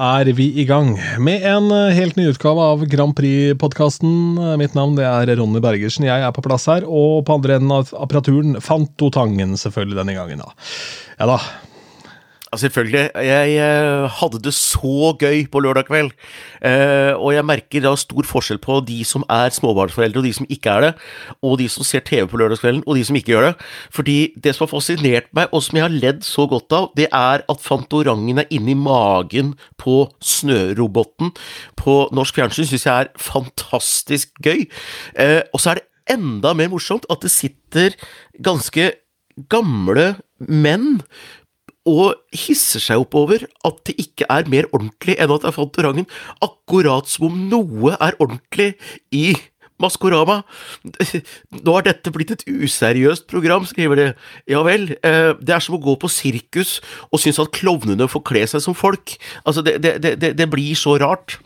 er vi i gang med en eh, helt ny utgave av Grand Prix-podkasten. Mitt navn er Ronny Bergersen. Jeg er på plass her, og på andre enden av apparaturen Fantotangen, selvfølgelig denne gangen. da. Ja da, selvfølgelig. Jeg eh, hadde det så gøy på lørdag kveld. Eh, og jeg merker da stor forskjell på de som er småbarnsforeldre, og de som ikke er det. Og de som ser TV på lørdagskvelden, og de som ikke gjør det. Fordi det som har fascinert meg, og som jeg har ledd så godt av, det er at Fantorangen er inni magen på snøroboten på norsk fjernsyn. Syns jeg er fantastisk gøy. Eh, og så er det enda mer morsomt at det sitter ganske gamle menn og hisser seg opp over at det ikke er mer ordentlig enn at det er Fantorangen, akkurat som om noe er ordentlig i Maskorama. Nå har dette blitt et useriøst program, skriver de. Ja vel, eh, det er som å gå på sirkus og synes at klovnene får kle seg som folk. Altså, det, det, det, det blir så rart.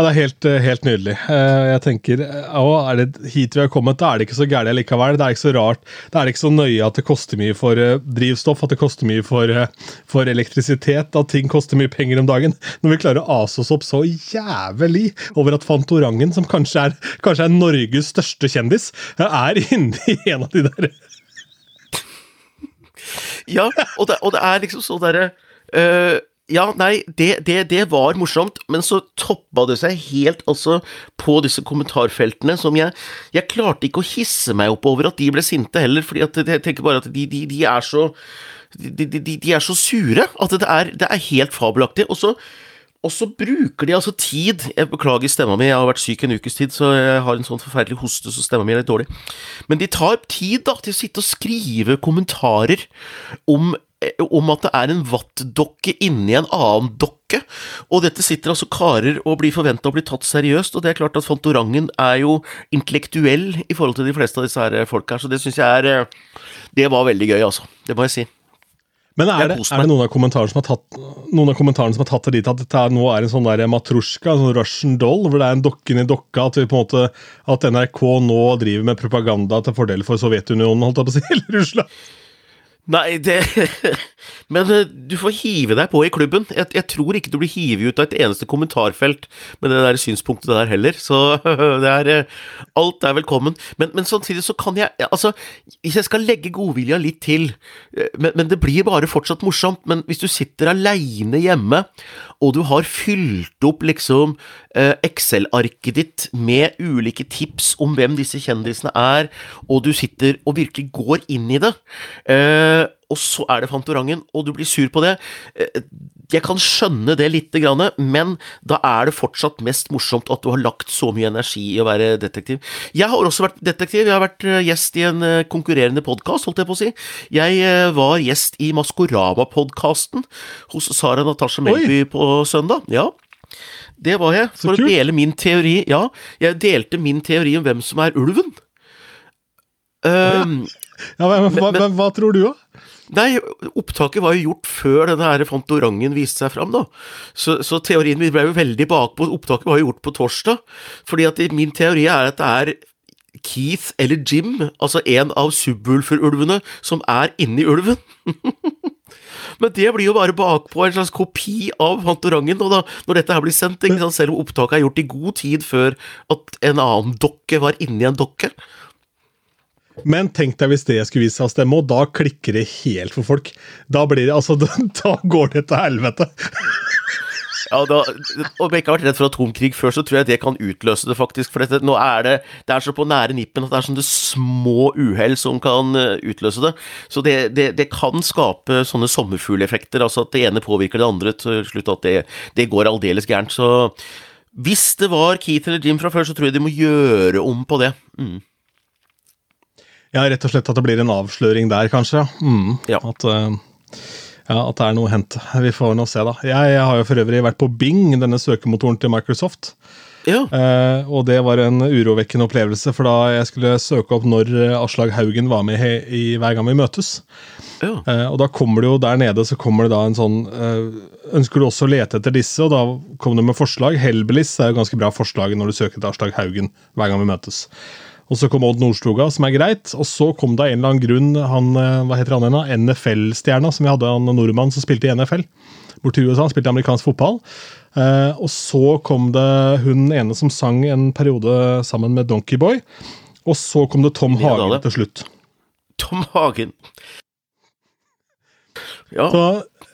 Ja, Det er helt, eh, helt nydelig. Eh, Jeg tenker, å, er det hit vi har kommet, da er det ikke så gærent likevel. Det er ikke så rart. det er ikke så nøye at det koster mye for eh, drivstoff, at det koster mye for, eh, for elektrisitet, at ting koster mye penger om dagen. Når vi klarer å ase oss opp så jævlig over at Fantorangen, som kanskje er, kanskje er Norges største kjendis, er inni en av de der Ja, og det, og det er liksom sånn derre øh, Ja, nei, det, det, det var morsomt, men så toppa det seg helt altså på disse kommentarfeltene som jeg Jeg klarte ikke å hisse meg opp over at de ble sinte heller, fordi at jeg tenker bare at de, de, de er så de, de, er så sure at det er, det er helt fabelaktig. Og så og så bruker de altså tid Jeg beklager stemma mi, jeg har vært syk en ukes tid, så jeg har en sånn forferdelig hoste, så stemma mi er litt dårlig. Men de tar tid da til å sitte og skrive kommentarer om, om at det er en vattdokke inni en annen dokke. Og dette sitter altså karer og blir forventa å bli tatt seriøst, og det er klart at Fantorangen er jo intellektuell i forhold til de fleste av disse her folka her, så det syns jeg er eh, Det var veldig gøy, altså. Det må jeg si. Men er det, er det noen av kommentarene som har tatt Noen av kommentarene som har tatt det dit at dette er, nå er en sånn der matrusjka, sånn Russian doll, hvor det er en dokke inni dokka, at, vi på en måte, at NRK nå driver med propaganda til fordel for Sovjetunionen, holdt jeg på å si, eller Russland? Nei, det Men eh, du får hive deg på i klubben. Jeg, jeg tror ikke du blir hivet ut av et eneste kommentarfelt med det der synspunktet der heller, så det er eh, Alt er velkommen. Men, men samtidig så kan jeg Altså, hvis jeg skal legge godvilja litt til eh, men, men det blir bare fortsatt morsomt. Men hvis du sitter aleine hjemme, og du har fylt opp liksom Excel-arket ditt med ulike tips om hvem disse kjendisene er, og du sitter og virkelig går inn i det, eh, og så er det Fantorangen, og du blir sur på det. Eh, Jeg kan skjønne det lite grann, men da er det fortsatt mest morsomt at du har lagt så mye energi i å være detektiv. Jeg har også vært detektiv, jeg har vært eh, gjest i en eh, konkurrerende podkast, holdt jeg på å si. Jeg eh, var gjest i Maskorama-podkasten hos Sara Natasha Melby på søndag. Ja. Det var jeg, for å dele min teori. Ja, jeg delte min teori om hvem som er ulven. Um, Ja, hva, men, Men- hva, hva tror du, da? Nei, opptaket var jo gjort før denne Fantorangen viste seg fram, da. Så, så teorien min ble jo veldig bakpå. Opptaket var jo gjort på torsdag. Fordi at min teori er at det er Keith eller Jim, altså en av subwoolfer-ulvene, som er inni ulven. Men det blir jo bare bakpå en slags kopi av Fantorangen, og da, når dette her blir sendt, selv om opptaket er gjort i god tid før at en annen dokke var inni en dokke. Men tenk deg hvis det skulle vise seg å stemme, og da klikker det helt for folk. Da blir det, altså, da, går det til helvete. Ja, da, Om jeg ikke har vært redd for atomkrig før, så tror jeg det kan utløse det, faktisk. For dette, nå er det, det er så på nære nippen at det er sånne små uhell som kan eh, utløse det. Så det, det, det kan skape sånne sommerfugleffekter, altså at det ene påvirker det andre til slutt, at det, det går aldeles gærent. Så hvis det var Keith eller Jim fra før, så tror jeg de må gjøre om på det. Mm. Ja, rett og slett at det blir en avsløring der, kanskje. Mm. Ja. At, eh, ja, at det er noe å hente. Vi får nå se, da. Jeg, jeg har jo for øvrig vært på Bing, denne søkemotoren til Microsoft. Ja. Eh, og det var en urovekkende opplevelse, for da jeg skulle søke opp når eh, Aslag Haugen var med i Hver gang vi møtes. ja. Eh, og da kommer det jo der nede så kommer det da en sånn eh, Ønsker du også å lete etter disse? Og da kom det med forslag. Hellbillies er jo ganske bra forslag når du søker etter Aslag Haugen hver gang vi møtes. Og så kom Odd Nordstoga, som er greit. Og så kom det av en eller annen grunn han, eh, hva heter han igjen, NFL-stjerna, som vi hadde, han nordmann som spilte i NFL. Borti USA, han spilte amerikansk fotball. Eh, og så kom det hun ene som sang en periode sammen med Donkeyboy. Og så kom det Tom Hagen til slutt. Tom Hagen. Ja, Så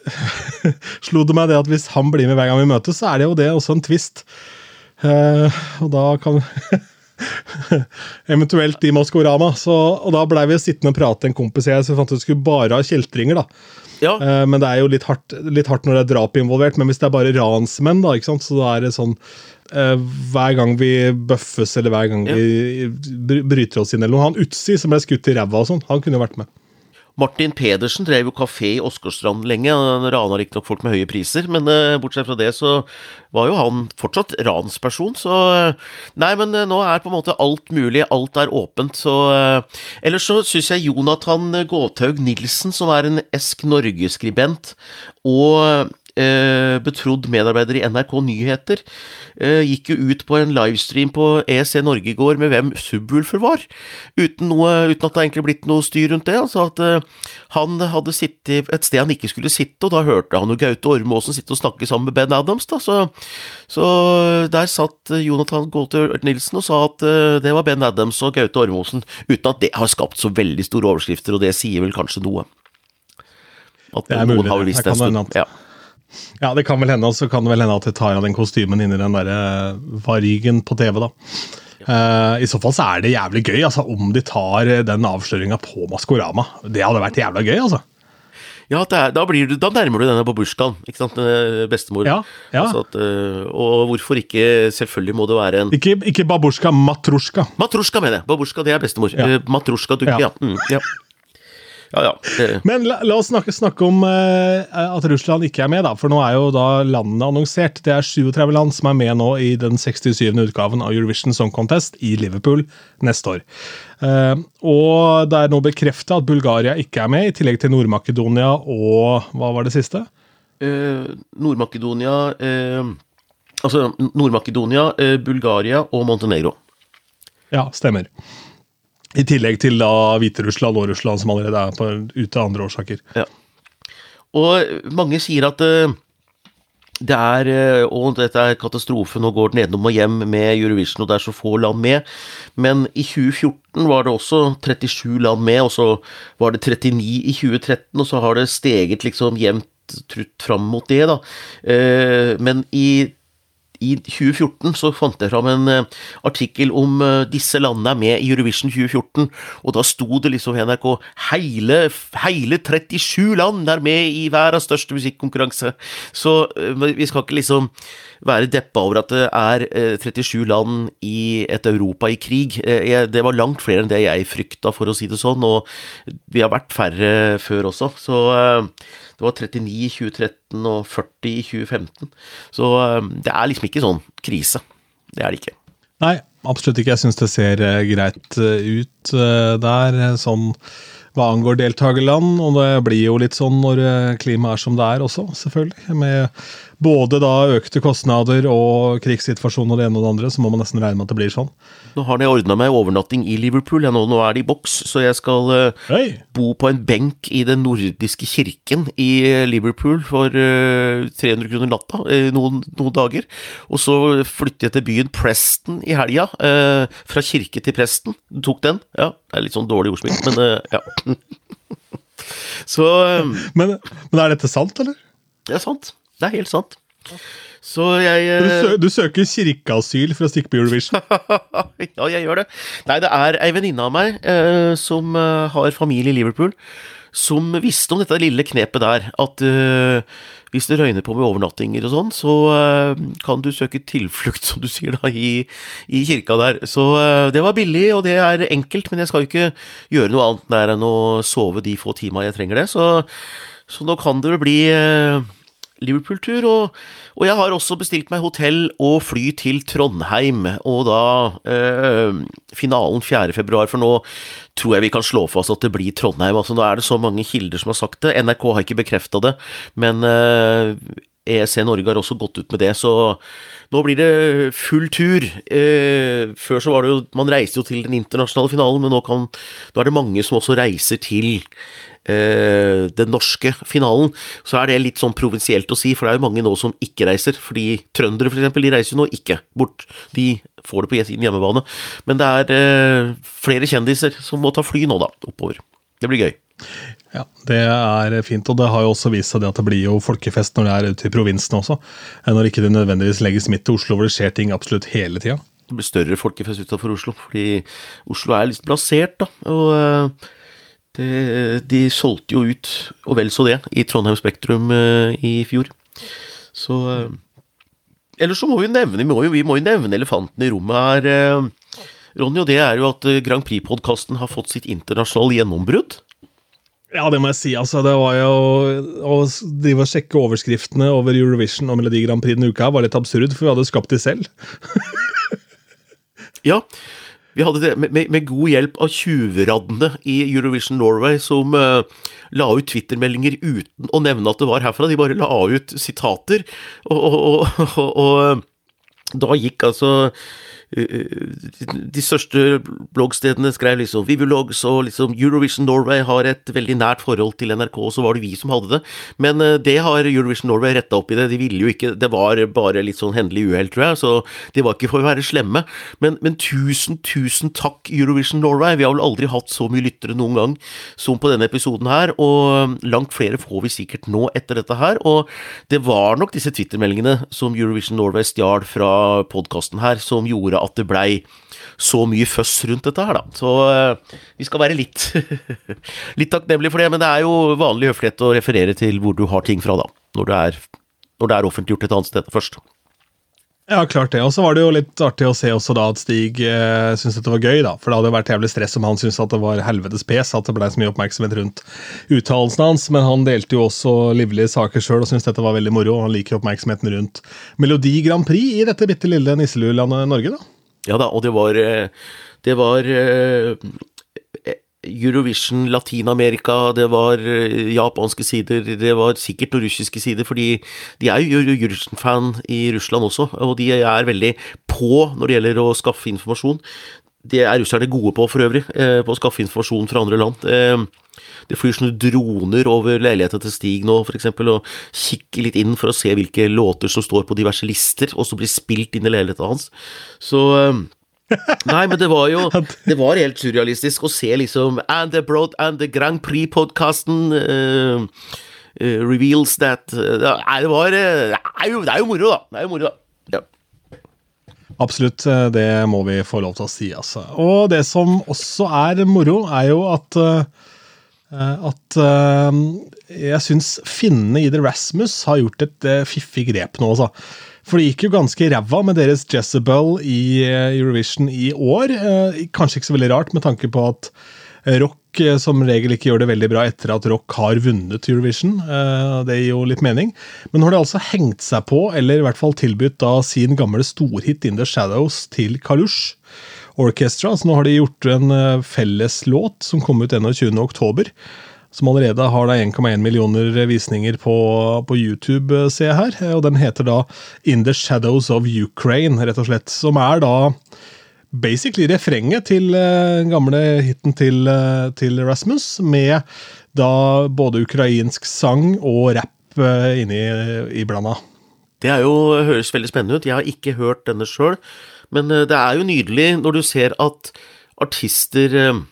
slo det meg det at hvis han blir med hver gang vi møtes, så er det jo det også en twist. Eh, og da kan Eventuelt i Maskorama. Så, og da blei vi sittende og prate, en kompis jeg, så vi fant ut vi skulle bare ha kjeltringer. da. ja. Uh, men det er jo litt hardt, litt hardt når det er drap involvert. Men hvis det er bare ransmenn, da, ikke sant? så da er det sånn uh, Hver gang vi bøffes, eller hver gang Ja. vi bryter oss inn, eller noe Han Utsi som ble skutt i ræva og sånn, han kunne jo vært med. Martin Pedersen drev jo kafé i Åsgårdstrand lenge. Han rana riktignok folk med høye priser, men eh, bortsett fra det så var jo han fortsatt ransperson. Så eh, Nei, men eh, nå er på en måte alt mulig, alt er åpent, så Ellers så syns jeg Jonathan Gåthaug Nilsen, som er en Esk Norge-skribent og eh, betrodd medarbeider i NRK Nyheter, eh, gikk jo ut på en livestream på EC Norge i går med hvem Subwoolfer var, uten, noe, uten at det egentlig blitt noe styr rundt det. Altså at eh, han hadde sittet et sted han ikke skulle sitte, og da hørte han jo Gaute Ormåsen sitte og snakke sammen med Ben Adams, da, så, så der satt Jonathan Gaulter Nilsen og sa at eh, det var Ben Adams og Gaute Ormåsen, uten at det har skapt så veldig store overskrifter, og det sier vel kanskje noe. At Det er mulig, har det. Det kan at- Ja. Ja, det kan vel hende, og så kan det vel hende at jeg tar av den kostymen inni den der eh, varigen på TV, da. Uh, I så fall så er det jævlig gøy, altså, om de tar eh, den avsløringa på Maskorama. Det hadde vært jævla gøy, altså. Ja, er, da, blir du, da nærmer du denne babusjkaen, ikke sant, bestemor. Ja, ja. Altså at, og hvorfor ikke Selvfølgelig må det være en Ikke, ikke babusjka, matrusjka. Matrusjka, mener jeg. Babusjka, det er bestemor. Ja. Ja. Matrosjka-dukke, Ja. ja. Mm, ja. Ja, ja. Men la, la oss snakke, snakke om eh, at Russland ikke er med, da. For nå er jo da landene annonsert. Det er 37 land som er med nå i den 67. utgaven av Eurovision Song Contest i Liverpool neste år. Eh, og det er nå bekrefta at Bulgaria ikke er med, i tillegg til Nord-Makedonia og Hva var det siste? eh, Nord-Makedonia eh, Altså Nord-Makedonia, eh, Bulgaria og Montenegro. Ja, stemmer. I tillegg til da Hviterussland og Russland, som allerede er på, ute av andre årsaker. Ja. Og mange sier at uh, det er uh, Og dette er katastrofe, nå går den nedom og hjem med Eurovision, og det er så få land med. Men i 2014 var det også 37 land med, og så var det 39 i 2013, og så har det steget liksom jevnt trutt fram mot det, da. Uh, Men i i 2014 så fant jeg fram en eh, artikkel om eh, disse landene er med i Eurovision 2014, og da sto det liksom NRK hele, hele 37 land er med i verdens største musikkonkurranse. Så eh, vi skal ikke liksom være deppa over at det er eh, 37 land i et Europa i krig. Det var langt flere enn det jeg frykta, for å si det sånn, og vi har vært færre før også. Så det var 39 i 2013 og 40 i 2015. Så eh, det er liksom ikke sånn krise. Det er det ikke. Nei, absolutt ikke. Jeg syns det ser eh, greit eh, ut eh, der, sånn hva angår deltakerland. Og det blir jo litt sånn når klimaet er som det er også, selvfølgelig. Med både da økte kostnader og krigssituasjon og det ene og det andre, så må man nesten regne med at det blir sånn. Nå har de ordna meg overnatting i Liverpool. Ja, nå, nå er det i boks, så jeg skal uh, bo på en benk i den nordiske kirken i eh, Liverpool for uh, 300 kroner natta uh, noen, noen dager. Og så flytter jeg til byen Preston i helga. eh, fra kirke til Preston. Du tok den? Ja, det er litt sånn dårlig ordsmitt, men eh, ja. så eh, Men, men er dette sant, eller? det er sant. Det er helt sant. Så jeg Du, eh, sø du søker kirkeasyl for å stikke på Eurovision? ja, jeg gjør det. Nei, det er ei venninne av meg eh, som eh, har familie i Liverpool, som visste om dette lille knepet der, at eh, hvis det røyner på med overnattinger og sånn, så eh, kan du søke tilflukt, som du sier da, i, i kirka der. Så eh, det var billig, og det er enkelt, men jeg skal jo ikke gjøre noe annet der enn å sove de få timene jeg trenger det, så, så nå kan det bli eh, Liverpool-tur, og, og jeg har også bestilt meg hotell og fly til Trondheim, og da eh, finalen 4. februar, for nå tror jeg vi kan slå fast at det blir Trondheim. Altså Nå er det så mange kilder som har sagt det, NRK har ikke bekrefta det, men eh, EEC Norge har også gått ut med det, så nå blir det full tur. Eh, før så var det jo Man reiste jo til den internasjonale finalen, men nå, kan, nå er det mange som også reiser til eh, den norske finalen. Så er det litt sånn provinsielt å si, for det er jo mange nå som ikke reiser. Fordi trøndere, for eksempel, de reiser jo nå ikke bort. De får det på sin hjemmebane. Men det er eh, flere kjendiser som må ta fly nå, da, oppover. Det blir gøy. Ja, Det er fint, og det har jo også vist seg at det blir jo folkefest når det er ute i provinsen også. Når ikke det nødvendigvis legges midt til Oslo, hvor det skjer ting absolutt hele tida. Det blir større folkefest utenfor Oslo, fordi Oslo er litt plassert, da. Og eh, det, de solgte jo ut, og vel så det, i Trondheim Spektrum eh, i fjor. Så eh, Ellers så må vi nevne, vi må jo, vi må jo nevne elefanten i rommet her, Ronny, og det er jo at Grand Prix-podkasten har fått sitt internasjonale gjennombrudd. Ja, det må jeg si. altså. Det var jo Å drive og sjekke overskriftene over Eurovision og Melodi Grand Prix denne uka var litt absurd, for vi hadde skapt de selv. ja. Vi hadde det med, med, med god hjelp av tjuvraddene i Eurovision Norway, som uh, la ut twittermeldinger uten å nevne at det var herfra. De bare la ut sitater, og, og, og, og da gikk altså de største bloggstedene skrev liksom Vivulogs og liksom Eurovision Norway har et veldig nært forhold til NRK, og så var det vi som hadde det. Men eh, det har Eurovision Norway retta opp i det. De ville jo ikke Det var bare litt sånn hendelig uhell, tror jeg, så de var ikke for å være slemme. Men, men, tusen, tusen takk, Eurovision Norway. Vi har vel aldri hatt så mye lyttere noen gang som på denne episoden her, og langt flere får vi sikkert nå etter dette her. Og det var nok disse twittermeldingene som Eurovision Norway stjal fra podkasten her, som gjorde at det blei så mye føss rundt dette her, da. Så uh, vi skal være litt, litt takknemlige for det, men det er jo vanlig høflighet å referere til hvor du har ting fra, da. Når det er, når det er offentliggjort et annet sted først. Ja, klart det. Og så var det jo litt artig å se også da at Stig eh, syntes dette var gøy, da. For det hadde vært jævlig stress om han syntes at det var helvetes pes, at det ble så mye oppmerksomhet rundt uttalelsen hans. Men han delte jo også livlige saker sjøl og syntes dette var veldig moro. og Han liker oppmerksomheten rundt Melodi Grand Prix i dette bitte lille nisselulandet Norge, da. Ja da, og det var eh, Det var eh, Eurovision Latin-Amerika, det var eh, japanske sider, det var sikkert noen russiske sider, fordi de er jo Eurovision-fan i Russland også, og de er veldig på når det gjelder å skaffe informasjon. Det er russerne gode på for øvrig, på å skaffe informasjon fra andre land. Det flyr sånne droner over leiligheten til Stig nå, f.eks., og kikker litt inn for å se hvilke låter som står på diverse lister, og som blir spilt inn i leiligheten hans. Så eh, Nei, men det var jo Det var helt surrealistisk å se liksom And the, Broad, and the Grand Prix-podkasten uh, uh, reveals that uh, det var det er, jo, det er jo moro, da. Det er jo moro, da. Absolutt, det må vi få lov til å si, altså. Og det som også er moro, er jo at Eh, at uh, jeg syns finnene i The Rasmus har gjort et fiffig grep nå, altså. For det gikk jo ganske ræva med deres Jezebel i Eurovision i år. Kanskje ikke så veldig rart, med tanke på at rock som regel ikke gjør det veldig bra etter at rock har vunnet Eurovision. Det gir jo litt mening. Men nå har de altså hengt seg på, eller i hvert fall tilbudt da sin gamle storhit In The Shadows til Kalush. Orchestra. Så nå har de gjort en felles felleslåt som kom ut 21.10. Som allerede har 1,1 millioner visninger på, på YouTube, eh, ser jeg her. Og den heter da In The Shadows of Ukraine, rett og slett. Som er da basically refrenget til den uh, gamle hiten til, uh, til, Rasmus, med da både ukrainsk sang og rapp uh, inni i blanda. Det jo, høres veldig spennende ut. Jeg har ikke hørt denne sjøl. Men eh, det er jo nydelig når du ser at artister eh,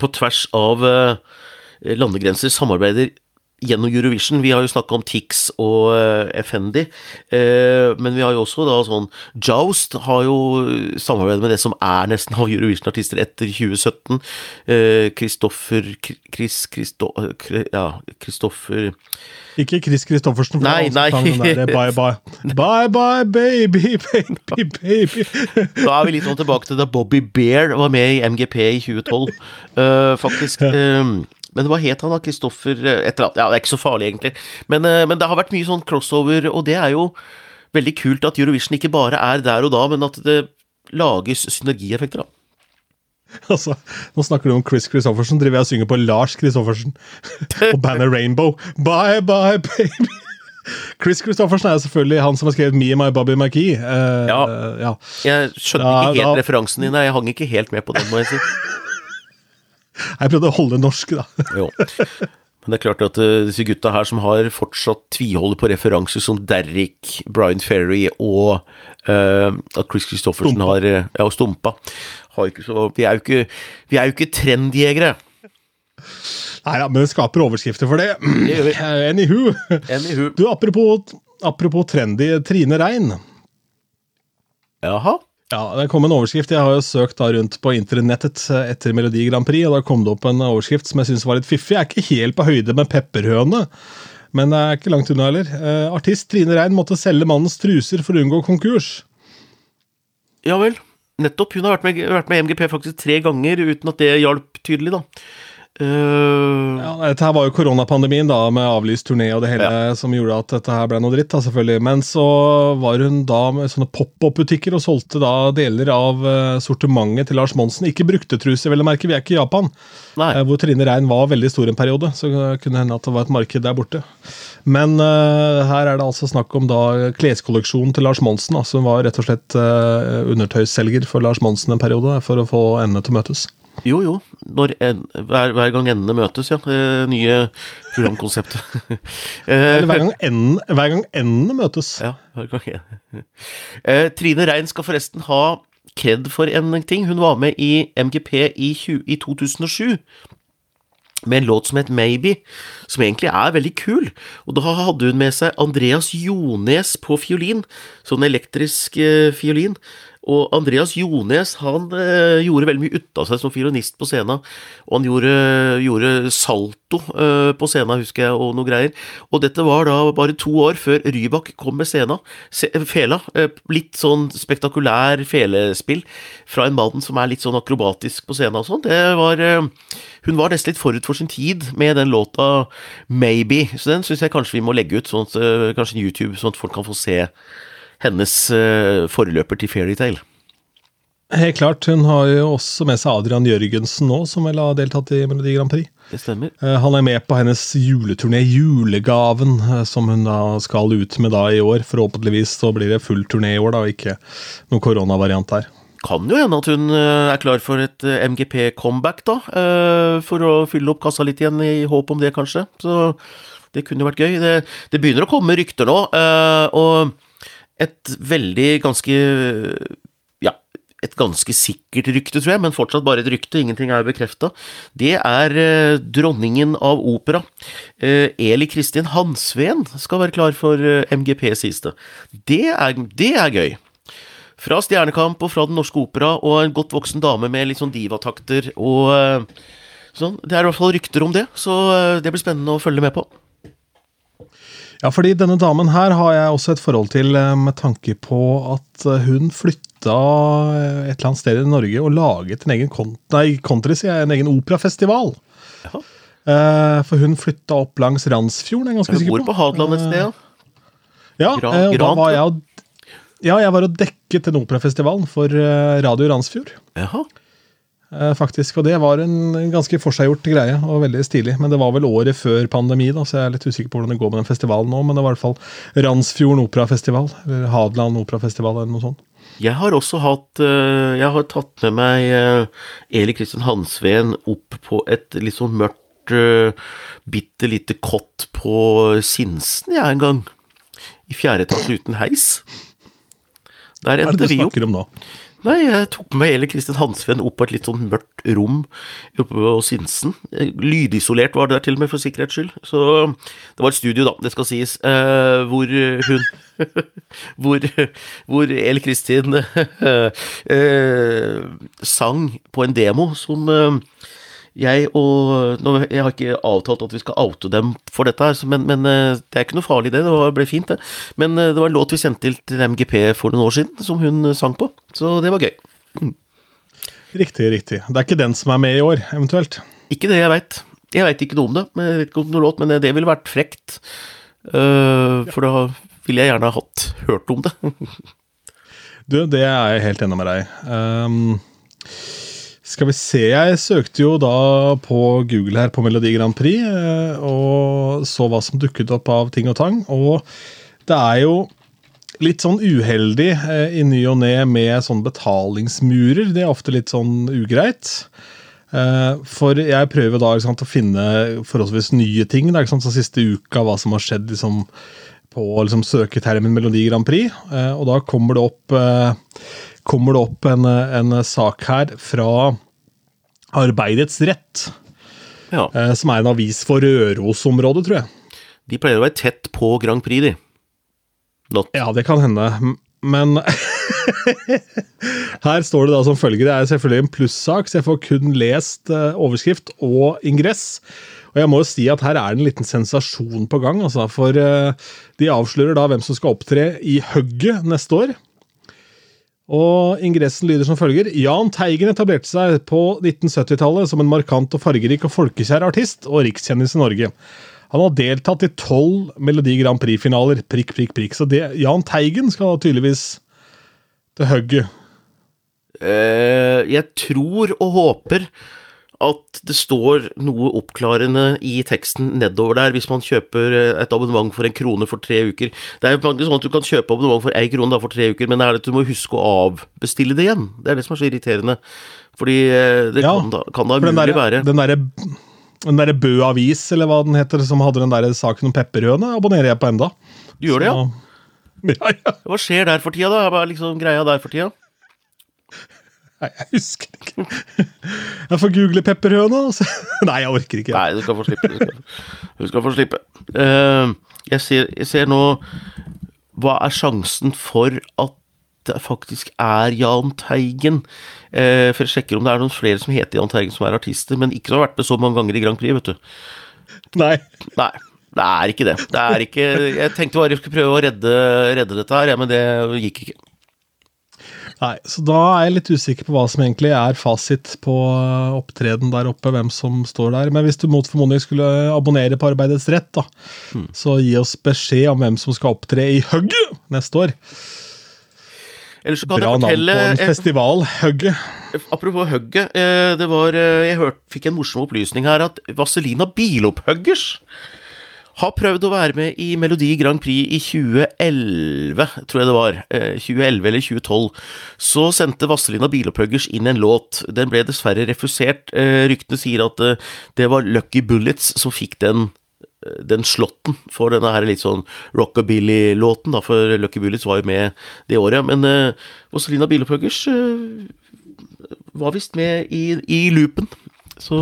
på tvers av eh, landegrenser samarbeider gjennom Eurovision. Vi har jo snakka om Tix og uh, Effendi, uh, men vi har jo også da sånn Joust har jo samarbeidet med det som er nesten av Eurovision-artister etter 2017. Kristoffer uh, Chris Kristoffer Ja, Kristoffer ikke Chris Christoffersen. Nei, nei. Der, bye, bye. Bye, bye, baby, baby, baby. da er vi litt sånn tilbake til da Bobby Bear var med i MGP i 2012, uh, faktisk. Men hva het han da? Kristoffer eh, et eller annet. Ja, det er ikke så farlig, egentlig. Men, uh, men, det har vært mye sånn crossover, og det er jo veldig kult at Eurovision ikke bare er der og da, men at det lages synergieffekter, da. Altså, nå snakker du om Chris Christoffersen. Driver jeg og synger på Lars Christoffersen og bandet Rainbow. Bye, bye, baby. Chris Christoffersen er selvfølgelig han som har skrevet Me and My Bobby McKee'. Uh, Ja. ja. Jeg skjønner ikke helt da- referansen din, jeg hang ikke helt med på den, må jeg si. Jeg prøvde å holde det norsk, da. Jo. Men det er klart at uh, disse gutta her som har fortsatt tviholder på referanser som Derrick, Brian Ferry og uh, at Chris Christoffersen har eh, Ja, og Stumpa. Har ikke så, vi er jo ikke, vi er jo ikke trendjegere. Nei ja, men det skaper overskrifter for det. Det. Anywho. Anywho. Du, apropos, apropos trendy Trine Rein. Jaha. Ja, Det kom en overskrift. Jeg har jo søkt da rundt på internettet etter Melodi Grand Prix, og da kom det opp en overskrift som jeg syns var litt fiffig. Jeg er ikke helt på høyde med Pepperhøne, men det er ikke langt unna heller. Eh, artist Trine Rein måtte selge mannens truser for å unngå konkurs. Ja vel. Nettopp. Hun har vært med, vært med MGP faktisk tre ganger, uten at det hjalp tydelig, da. Eh, Ja, dette her var jo koronapandemien da, med avlyst turné og det hele som gjorde at dette her ble noe dritt. da, selvfølgelig. Men så var hun da med sånne pop-opp-butikker og solgte da deler av eh, sortimentet til Lars Monsen. Ikke brukte truser, vel å merke, vi er ikke i Japan. Eh, Hvor Trine Rein var veldig stor en periode, så kunne hende at det var et marked der borte. Men her er det altså snakk om da kleskolleksjonen til Lars Monsen. Altså hun var rett og slett undertøysselger for Lars Monsen en periode for å få endene til å møtes. Jo, jo. Når en, hver, hver gang endene møtes, ja. Eh, nye programkonseptet. Eh, Eller hver gang endene, hver gang endene møtes. Ja, hver gang jeg. Eh, Trine Rein skal forresten ha kred for en ting. Hun var med i MGP i, 20, i 2007 med en låt som het Maybe, som egentlig er veldig kul. Og da hadde hun med seg Andreas Jones på fiolin, sånn elektrisk eh, fiolin. Og Andreas Jones han eh, gjorde veldig mye ut av seg som fiolinist på scenen. Og han gjorde, gjorde salto eh, på scenen, husker jeg, og noe greier. Og dette var da bare to år før Rybak kom med scenen. Se, fela. Eh, litt sånn spektakulær felespill fra en mann som er litt sånn akrobatisk på scenen og sånn. Det var eh, Hun var nesten litt forut for sin tid med den låta Maybe. Så den syns jeg kanskje vi må legge ut, sånn at, eh, kanskje YouTube, sånn at folk kan få se hennes eh, forløper til Fairytale. Helt klart. Hun har jo også med seg Adrian Jørgensen nå, som vel har deltatt i Melodi Grand Prix. Det stemmer. Eh, Han er med på hennes juleturné, Julegaven, eh, som hun da skal ut med da i år. Forhåpentligvis så blir det full turné i år, da, og ikke noen koronavariant der. Kan jo hende at hun er klar for et MGP-comeback, da. For å fylle opp kassa litt igjen, i håp om det, kanskje. Så det kunne jo vært gøy. Det, det begynner å komme rykter nå, og et veldig ganske Ja, et ganske sikkert rykte, tror jeg, men fortsatt bare et rykte, ingenting er bekrefta. Det er eh, dronningen av opera. Eh, Eli Kristin Hansveen skal være klar for eh, MGP, sies det. Er, det er gøy. Fra Stjernekamp og fra Den Norske Opera, og en godt voksen dame med litt sånn divatakter og sånn. Det er i hvert fall rykter om det, så det blir spennende å følge med på. Ja, fordi denne damen her har jeg også et forhold til eh, med tanke på at eh, hun flytta eh, et eller annet sted i Norge og laget en egen kont nei, country, jeg, en egen operafestival. Ja. Eh, For hun flytta opp langs Randsfjorden, er jeg ganske Hun sikker bor på. på Hadeland et sted, ja. Ja, Gra- eh, da var jeg ja, jeg var og dekket den operafestivalen for Radio Randsfjord. Jaha. Eh, faktisk, Og det var en ganske forseggjort greie og veldig stilig. Men det var vel året før pandemi, da, så jeg er litt usikker på hvordan det går med den festivalen nå. Men det var i hvert fall Randsfjorden operafestival, eller Hadeland operafestival eller noe sånt. Jeg har også hatt eh, Jeg har tatt med meg eh, Eli Kristin Hansveen opp på et litt sånn mørkt, bitte lite kott på Sinsen, jeg, en gang. I fjerde etasje uten heis. Der endte vi opp. Hva er det du snakker om nå? Nei, jeg tok med hele Kristin Hansveen opp på et litt sånn mørkt rom oppe på Sinsen. Eh, Lydisolert var det der til og med, for sikkerhets skyld. Så det var et studio, da, det skal sies, eh, hvor hun hvor, hvor El Kristin eh, sang på en demo som eh, jeg og nå, Jeg har ikke avtalt at vi skal oute dem for dette, her, men, men eh, det er ikke noe farlig, det. Det ble fint, det. Men eh, det var en låt vi sendte til, MGP for noen år siden, som hun eh, sang på. Så det var gøy. Riktig, riktig. Det er ikke den som er med i år, eventuelt. Ikke det jeg veit. Jeg veit ikke noe om det, men jeg vet ikke om noen låt, men det ville vært frekt. Uh, for da ville jeg gjerne ha hatt hørt om det. Du, det er jeg helt enig med deg. Um, skal vi se, jeg søkte jo da på Google her på Melodi Grand Prix, eh, og så hva som dukket opp av ting og tang. Og det er jo litt sånn uheldig eh, i ny og ne med sånn betalingsmurer. Det er ofte litt sånn ugreit. Eh, for jeg prøver da sant, å finne forholdsvis nye ting. Da, sant, så siste uka, hva som har skjedd liksom, på liksom, søketermen Melodi Grand Prix. Og da kommer det opp, kommer det opp en, en, sak her fra Arbeidets Rett. Ja. Eh, som er en avis for Rørosområdet, tror jeg. De pleier å være tett på Grand Prix, de. Not. Ja, det kan hende. Men her står det da som følger. Det er selvfølgelig en plussak, så jeg får kun lest overskrift og ingress. Og jeg må jo si at her er det en liten sensasjon på gang, altså, for de avslører da hvem som skal opptre i Hugget neste år. Og Ingressen lyder som følger. Jahn Teigen etablerte seg på 1970-tallet som en markant og fargerik og folkekjær artist og rikskjendis i Norge. Han har deltatt i tolv Melodi Grand Prix-finaler. Prikk, prikk, prikk. Så det, Jahn Teigen skal tydeligvis til hugget. Uh, jeg tror og håper at det står noe oppklarende i teksten nedover der hvis man kjøper eh, et abonnement for en krone for tre uker. Det er jo faktisk sånn at du kan kjøpe abonnement for én krone for tre uker, men er det at du må huske å avbestille det igjen. Det er det som er så irriterende. Fordi eh, det ja, kan da, kan da mulig være Den derre den der Bø Avis, eller hva den heter, som hadde den der saken om pepperhøne, abonnerer jeg på enda. Du gjør det, ja? ja, ja. Hva skjer der for tida, da? Hva er liksom greia der for tida? Nei, jeg husker ikke. Jeg får google pepperhøna. Nei, jeg orker ikke. Nei, du skal få slippe. Du skal, du skal få slippe. Uh, jeg, ser, jeg, ser, nå Hva er sjansen for at det faktisk er Jahn Teigen? Uh, for jeg sjekker om det er noen flere som heter Jahn Teigen som er artister, men ikke som har vært med så mange ganger i Grand Prix, vet du. Nei. Nei. Det er ikke det. det er ikke, jeg tenkte bare jeg skulle prøve å redde, redde dette her, ja, men det gikk ikke. Nei, så da er jeg litt usikker på hva som egentlig er fasit på eh, opptreden der oppe, hvem som står der. Men hvis du mot formodning skulle abonnere på Arbeidets rett, da, mm. så gi oss beskjed om hvem som skal opptre i Hugget neste år. Bra navn på en festival, Hugget. Apropos Hugget, eh, det var eh, Jeg hørte, fikk en morsom opplysning her at Vazelina Bilopphøggers har prøvd å være med i Melodi Grand Prix i 2011, tror jeg det var. 2011 eh, eller 2012. Så sendte Vazelina Bilopphuggers inn en låt. Den ble dessverre refusert. Eh, ryktene sier at eh, det var Lucky Bullets som fikk den den slåtten for denne her litt sånn rockabilly-låten, da, for Lucky Bullets var jo med det året. Men uh, Vazelina uh, var visst med i, i loopen så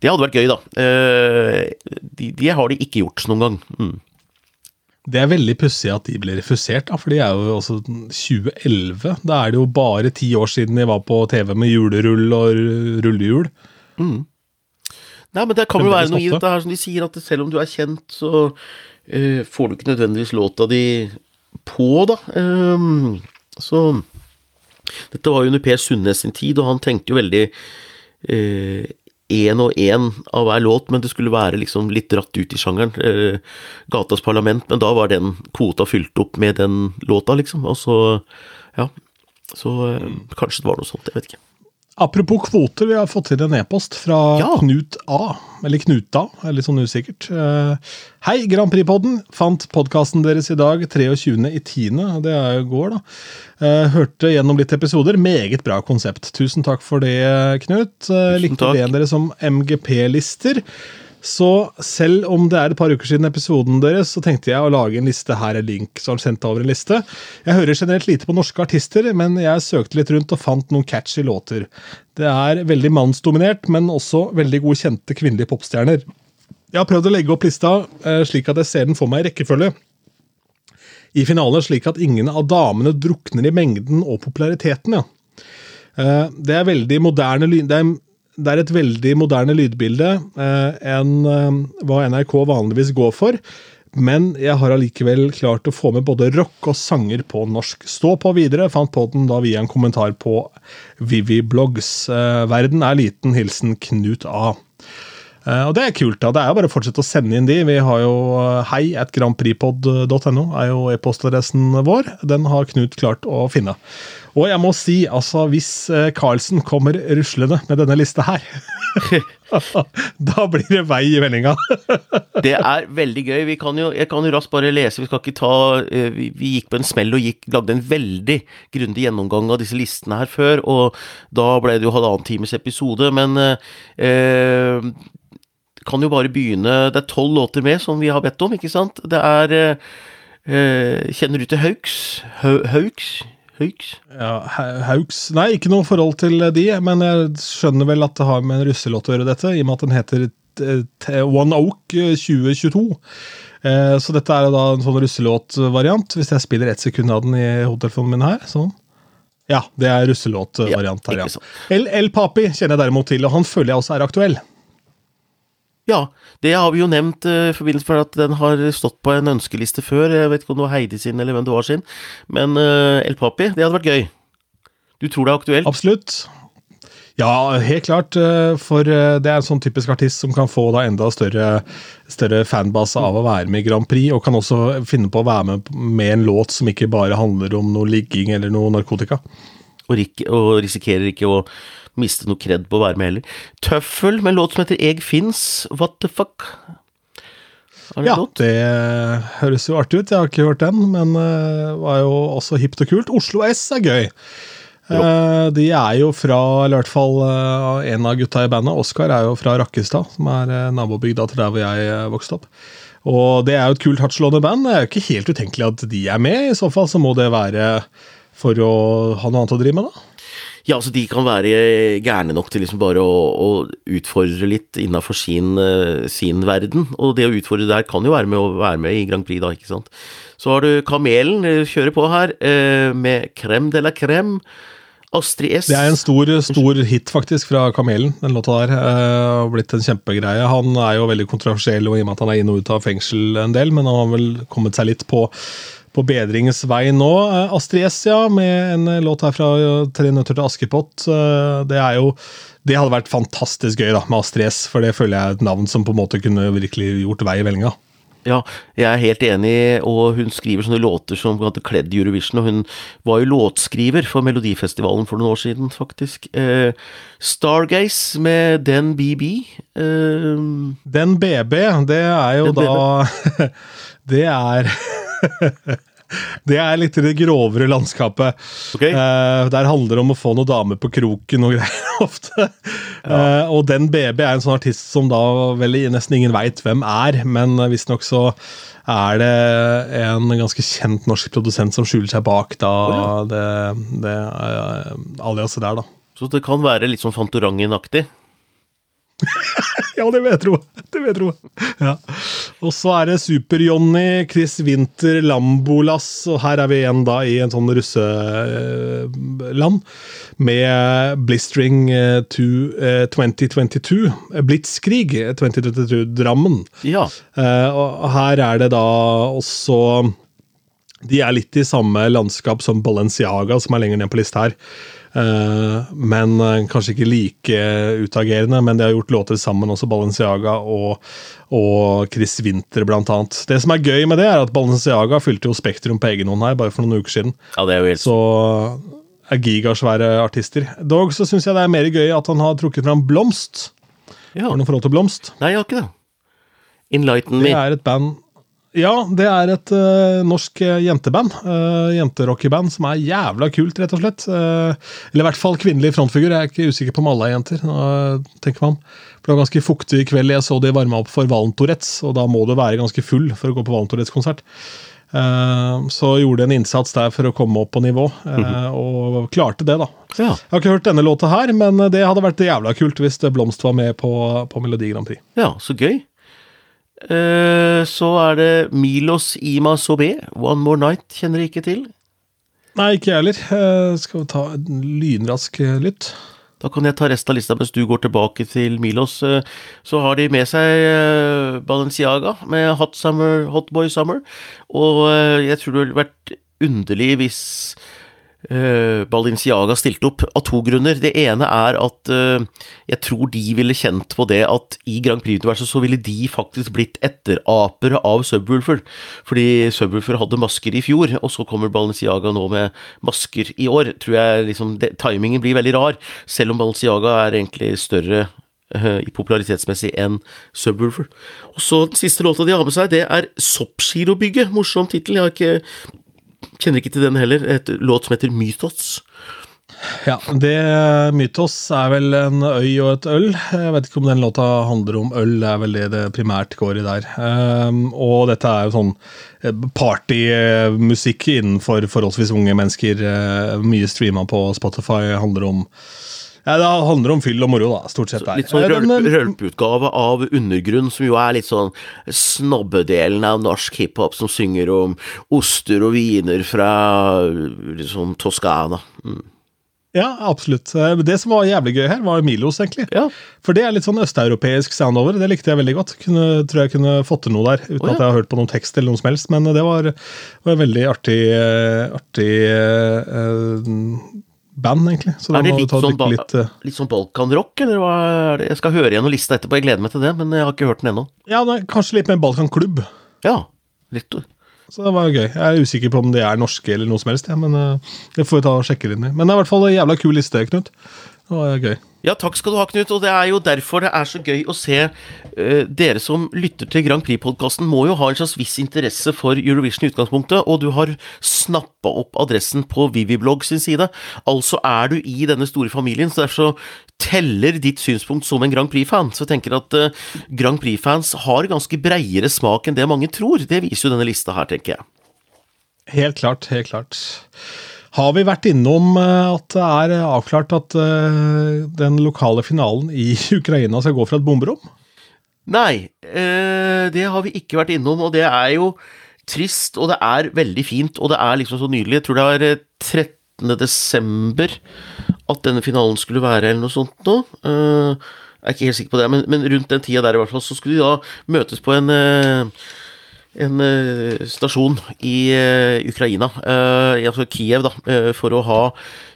det hadde vært gøy, da. Eh, de, de har de ikke gjort noen gang. Mm. Det er veldig pussig at de ble refusert, da, for de er jo også 2011. Da er det jo bare ti år siden de var på TV med julerull og rullehjul. Mm. Nei, men det kan jo være noe i dette her som de sier, at selv om du er kjent, så uh, får du ikke nødvendigvis låta di på, da. Um, så Dette var jo under Per Sundnes sin tid, og han tenkte jo veldig én eh, og én av hver låt, men det skulle være liksom litt dratt ut i sjangeren. Eh, Gatas Parlament, men da var den kvota fylt opp med den låta, liksom. Og så, ja. Så eh, kanskje det var noe sånt, jeg vet ikke. Apropos kvoter, vi har fått inn en e-post fra ja. Knut A. Eller Knuta, er litt sånn usikkert. Uh, hei, Grand Prix-podden. Fant podkasten deres i dag, 23.10. Det er jo går, da. Uh, hørte gjennom litt episoder. Meget bra konsept. Tusen takk for det, Knut. Uh, likte ideen deres som MGP-lister. Så selv om det er et par uker siden episoden deres, så tenkte jeg å lage en liste her, en link, så har sendt over en liste. Jeg hører generelt lite på norske artister, men jeg søkte litt rundt og fant noen catchy låter. Det er veldig mannsdominert, men også veldig gode kjente kvinnelige popstjerner. Jeg har prøvd å legge opp lista eh, slik at jeg ser den for meg i rekkefølge i finalen, slik at ingen av damene drukner i mengden og populariteten. ja. Eh, det er veldig moderne. Det er det er et veldig moderne lydbilde eh, enn eh, hva NRK vanligvis går for. Men jeg har allikevel klart å få med både rock og sanger på norsk. Stå på videre. Fant på den da via en kommentar på Vivi Blogs. Eh, verden er liten. Hilsen Knut A. Eh, og det er kult. da, Det er jo bare å fortsette å sende inn de. Vi har jo eh, hei at grandpripod.no, er jo e-postadressen vår. Den har Knut klart å finne. Og jeg må si, altså, hvis eh, Carlsen kommer ruslende med denne lista her Da blir det vei i vendinga. det er veldig gøy. Vi kan jo, jeg kan jo raskt bare lese. Vi skal ikke ta Vi, vi gikk på en smell og gikk, lagde en veldig grundig gjennomgang av disse listene her før, og da ble det jo halvannen times episode. Men eh, kan jo bare begynne Det er tolv låter med som vi har bedt om, ikke sant? Det er eh, Kjenner du til Hauks? Hauks? Hauks? Ja, Hauks Nei, ikke noe forhold til de, men jeg skjønner vel at det har med en russelåt å gjøre, dette, i og med at den heter One Oak 2022. Eh, så dette er da en sånn russelåtvariant, hvis jeg spiller ett sekund av den i hodetelefonen min her. sånn. Ja, det er russelåtvariant her, ja. El, El Papi kjenner jeg derimot til, og han føler jeg også er aktuell. Ja, det har vi jo nevnt uh, i forbindelse med at den har stått på en ønskeliste før. Jeg vet ikke om det var Heidi sin eller hvem det var sin, men uh, El Papi, det hadde vært gøy. Du tror det er aktuelt? Absolutt. Ja, helt klart. Uh, for det er en sånn typisk artist som kan få da enda større, større fanbase av å være med i Grand Prix, og kan også finne på å være med med en låt som ikke bare handler om noe ligging eller noe narkotika. Og, og risikerer ikke å miste noe kred på å være med heller. Tøffel med en låt som heter Eg fins, What the fuck? Det ja, låt? det høres jo artig ut. Jeg har ikke hørt den, men uh, var jo også hipt og kult. Oslo S er gøy. Uh, de er jo fra, eller i hvert fall uh, en av gutta i bandet, Oskar, er jo fra Rakkestad, som er uh, nabobygda til der hvor jeg vokste opp. Og det er jo et kult hardtslående band. Det er jo ikke helt utenkelig at de er med. I så fall så må det være for å ha noe annet å drive med, da. Ja, altså de kan være gærne nok til liksom bare å, å utfordre litt innafor sin, uh, sin, verden. Og det å utfordre der kan jo være med å være med i Grand Prix, da, ikke sant. Så har du Kamelen, kjører på her, uh, med Crème de la Crème. Astrid S. Det er en stor, stor hit, faktisk, fra Kamelen, den låta der. Uh, blitt en kjempegreie. Han er jo veldig kontroversiell og i og med at han er inn og ut av fengsel en del, men han har vel kommet seg litt på på bedringens vei nå. Eh, Astrid S, ja, med en låt her fra Tre nøtter til Askepott. Eh, det er jo det hadde vært fantastisk gøy da, med Astrid S, for det føler jeg er et navn som på en måte kunne virkelig gjort vei i vellinga. Ja, jeg er helt enig, og hun skriver sånne låter som hadde kledd Eurovision, og hun var jo låtskriver for Melodifestivalen for noen år siden, faktisk. Eh, Stargaze med Den BB. Eh, Den BB, det er jo da Det er Det er litt i det grovere landskapet. Okay. Uh, der handler det om å få noen damer på kroken og greier ofte. Ja. Uh, og den BB er en sånn artist som da vel nesten ingen veit hvem er, men visstnok så er det en ganske kjent norsk produsent som skjuler seg bak da oh, ja. det, det uh, aliaset der, da. Så det kan være litt sånn Fantorangen-aktig? ja, det vil jeg tro. Det vil jeg tro. Ja. Og så er det Super-Johnny, Chris Winther, Lambolas, og her er vi igjen da i en sånn russeland med Blistring 2022. Blitzkrig 2022, Drammen. Ja. Uh, og her er det da også De er litt i samme landskap som Balenciaga, som er lenger ned på lista her. Eh, men eh, kanskje ikke like utagerende. Men de har gjort låter sammen, også Balenciaga og, og Chris Winther annet. Det som er gøy med det, er at Balenciaga fylte jo Spektrum på egen hånd her bare for noen uker siden. Ja, det er jo helt... Så er gigasvære artister. Dog så syns jeg det er mer gøy at han har trukket fram Blomst. Ja. Har du noe forhold til Blomst? Nei, jeg har ikke det. Enlighten me. Det er et band ja, det er et uh, norsk uh, jenteband. Uh, jenterockeband som er jævla kult, rett og slett. Uh, eller i hvert fall kvinnelig frontfigur. Jeg er ikke usikker på om alle er jenter. tenker man. For Det var ganske fuktig i kveld. Jeg så de varma opp for Valentorets, og da må du være ganske full for å gå på Valentorets-konsert. så gjorde de en innsats der for å komme opp på nivå, mhm. og klarte det, da. Ja. Jeg har ikke hørt denne låta her, men det hadde vært jævla kult hvis Blomst var med på, på Melodi Grand Prix. Ja, så gøy. Eh, så er det Milos Ima Sobe, One More Night, kjenner jeg ikke til. Nei, ikke jeg heller. Uh, skal vi ta en lynrask eh, lytt? Da kan jeg ta resten av lista mens du går tilbake til Milos. Så har de med seg Balenciaga med Hot, Summer, Hot Boy Summer. Og jeg tror det ville vært underlig hvis uh, Balenciaga stilte opp, av to grunner. Det ene er at uh, jeg tror de ville kjent på det at i Grand Prix-universet så ville de faktisk blitt etterapere av Subwoolfer. Fordi Subwoolfer hadde masker i fjor, og så kommer Balenciaga nå med masker i år. Tror jeg liksom det, Timingen blir veldig rar, selv om Balenciaga er egentlig større uh, i popularitetsmessig enn Subwoolfer. Og så Den siste låta de har med seg, det er Soppgirobygget. Morsom tittel. Jeg har ikke Kjenner ikke til den heller. Et låt som heter Mythos. Ja, det Mythos er vel en øy og et øl. Jeg vet ikke om den låta handler om øl, det er vel det det primært går i der. Um, og dette er jo sånn eh, partymusikk innenfor forholdsvis unge mennesker. Uh, mye streama på Spotify handler om ja, Det handler om fyll og moro, da, stort sett. Litt sånn rølp, rølpeutgave av Undergrunn, som jo er litt sånn snobbedelen av norsk hiphop, som synger om oster og viner fra liksom Toskana. Mm. Ja, absolutt. Det som var jævlig gøy her, var Milos, egentlig. Ja. For det er litt sånn østeuropeisk soundover. Det likte jeg veldig godt. Kunne, tror jeg kunne fått til noe der, uten oh, ja. at jeg har hørt på noen tekst eller noe som helst. Men det var, var veldig artig, artig uh, band, egentlig. Så er det litt sånn, litt, uh... litt sånn balkanrock, eller hva er det? Jeg skal høre igjen noen lista etterpå, jeg gleder meg til det, men jeg har ikke hørt den ennå. Ja, nei, kanskje litt mer balkanklubb. Ja, litt. Så det var gøy. Jeg er usikker på om de er norske eller noe som helst, ja, men uh, det får vi ta og sjekke inn i. Men det er i hvert fall en jævla kul liste, Knut. Det var gøy. Ja, takk skal du ha, Knut. Og det er jo derfor det er så gøy å se uh, Dere som lytter til Grand Prix-podkasten, må jo ha en slags viss interesse for Eurovision i utgangspunktet, og du har snappa opp adressen på Viviblogg sin side. Altså er du i denne store familien, så derfor så teller ditt synspunkt som en Grand Prix-fan. Så jeg tenker at uh, Grand Prix-fans har ganske breiere smak enn det mange tror. Det viser jo denne lista her, tenker jeg. Helt klart, helt klart. Har vi vært innom eh, at det er avklart at uh, den lokale finalen i Ukraina skal gå fra et bomberom? Nei, det har vi ikke vært innom, og det er jo trist, og det er veldig fint, og det er liksom så nydelig. Jeg tror det var 13. desember at denne finalen skulle være, eller noe sånt. Uh, jeg er ikke helt sikker på det, men, rundt den tida der i hvert fall, så skulle de da møtes på en en uh, stasjon i uh, Ukraina, uh, altså Kiev, da, for å ha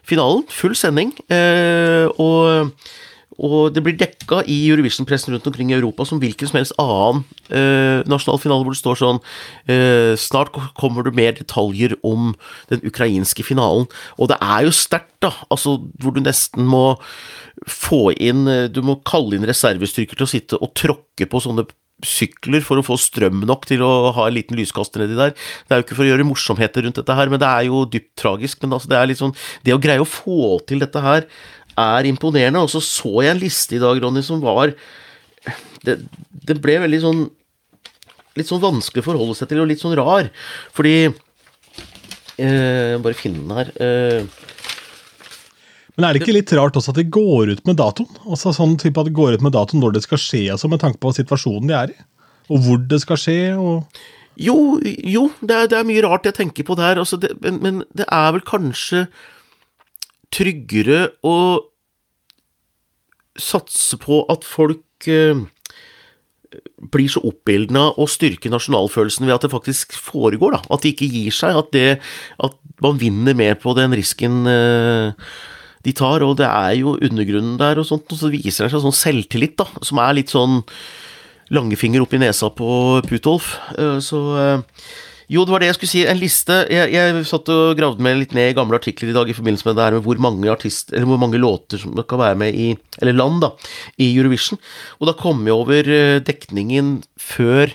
finalen. Full sending. og, og det blir dekka i Eurovision-pressen rundt omkring i Europa som hvilken som helst annen nasjonal finale, hvor det står sånn Snart kommer det mer detaljer om den ukrainske finalen. Og det er jo sterkt, da. Altså, hvor du nesten må få inn Du må kalle inn reservestyrker til å sitte og tråkke på sånne sykler for å få strøm nok til å ha en liten lyskaster nedi der. Det er jo ikke for å gjøre morsomheter rundt dette her, men det er jo dypt tragisk. Men altså, det sånn Det å greie å få til dette her er imponerende. Og så så jeg en liste i dag, Ronny, som var Det, det ble veldig sånn Litt sånn vanskelig å forholde seg til, og litt sånn rar. Fordi eh, Bare finne den her. Eh, men er det ikke litt rart også at de går ut med datoen? Altså sånn type at de går ut med datoen når det skal skje, altså med tanke på situasjonen de er i? Og hvor det skal skje? og... Jo, jo det, er, det er, mye rart jeg tenker på der, altså det, men, men, det er vel kanskje tryggere å satse på at folk eh, blir så oppildna og styrker nasjonalfølelsen ved at det faktisk foregår, da. At de ikke gir seg. At, det, at man vinner mer på den risken eh, de tar, og det er jo undergrunnen der og sånt, og så viser det seg sånn selvtillit, da, som er litt sånn langefinger opp i nesa på Putolf. Eh, så eh, jo, det var det jeg skulle si. En liste. Jeg, jeg satt og gravde meg litt ned i gamle artikler i dag i forbindelse med det her med hvor mange artist, hvor mange låter som kan være med i Eller land, da, i Eurovision. Og da kom jeg over eh, dekningen før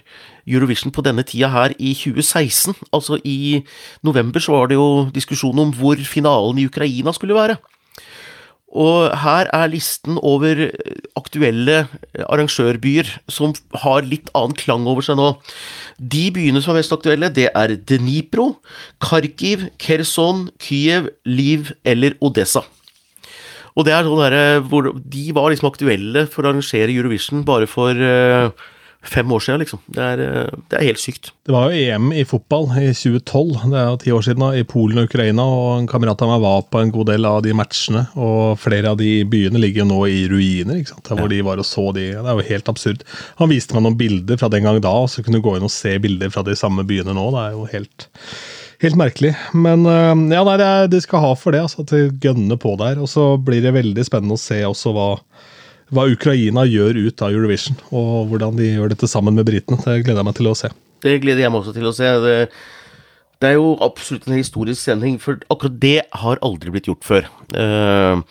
Eurovision på denne tida her i 2016. Altså i november så var det jo diskusjon om hvor finalen i Ukraina skulle være. Og her er listen over aktuelle arrangørbyer som har litt annen klang over seg nå. De byene som er mest aktuelle, det er Dnipro, Kharkiv, Kherson, Kyiv, Liv eller Odessa. Og det er sånn der, hvor De var liksom aktuelle for å arrangere Eurovision bare for uh, fem år siden, liksom. Det er, eh, det er, helt sykt. Det var jo EM i fotball i 2012, det er jo ti år siden, da, i Polen og Ukraina. og En kamerat av meg var på en god del av de matchene, og flere av de byene ligger jo nå i ruiner. ikke sant? Der hvor ja. de var og så de, Det er jo helt absurd. Han viste meg noen bilder fra den gang da, og så kunne du gå inn og se bilder fra de samme byene nå. Det er jo helt helt merkelig. Men uh, ja, nei, det, de skal ha for det, altså, at de gønner på der. Og så blir det veldig spennende å se også hva, hva Ukraina gjør ut av Eurovision. Og hvordan de gjør dette sammen med britene. Det gleder jeg meg til å se. Det gleder jeg meg også til å se. Det, det er jo absolutt en historisk sending, for akkurat det har aldri blitt gjort før. Uh,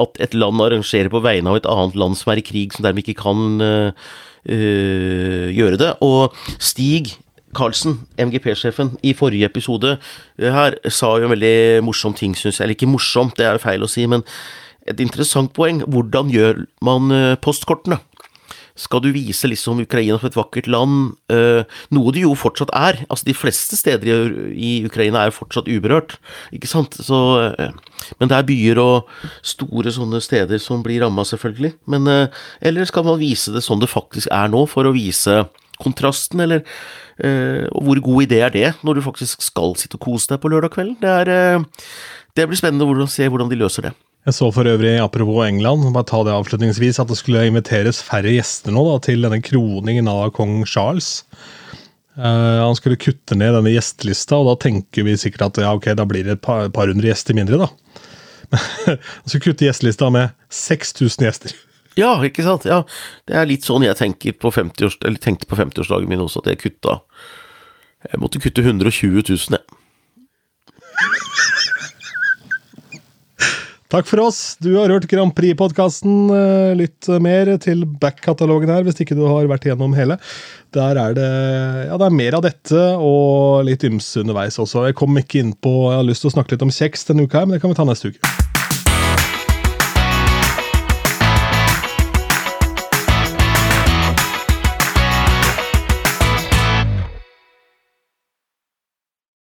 at et land arrangerer på vegne av et annet land som er i krig, som dermed ikke kan uh, gjøre det. Og Stig Karlsen, MGP-sjefen, i forrige episode her sa jo en veldig morsom ting, syns jeg. Eller ikke morsomt, det er jo feil å si, men et interessant poeng. Hvordan gjør man postkortene? skal du vise liksom Ukraina som et vakkert land, uh, noe det jo fortsatt er. Altså De fleste steder i, Ukraina er fortsatt uberørt, ikke sant. Så, uh, men det er byer og store sånne steder som blir ramma, selvfølgelig. Men eller skal man vise det sånn det faktisk er nå, for å vise kontrasten, eller Og hvor god idé er det, når du faktisk skal sitte og kose deg på lørdag kveld? Det, er, det blir spennende å se hvordan de løser det. Jeg så for øvrig, apropos England, bare ta det avslutningsvis, at det skulle inviteres færre gjester nå da, til denne kroningen av kong Charles. Uh, han skulle kutte ned denne gjestelista, og da tenker vi sikkert at ja, ok, da blir det et par, par hundre gjester mindre. da. han skulle kutte gjestelista med 6000 gjester. Ja, ikke sant. Ja, Det er litt sånn jeg tenker på 50 tenkte på 50-årsdagen min også, at jeg kutta Jeg måtte kutte 120 000, jeg. Takk for oss. Du har hørt Grand Prix-podkasten. Eh, Lytt mer til back-katalogen her hvis ikke du har vært igjennom hele. Der er det, ja, det er mer av dette og litt ymse underveis også. Jeg kom ikke inn på Jeg har lyst til å snakke litt om kjeks denne uka, men det kan vi ta neste uke.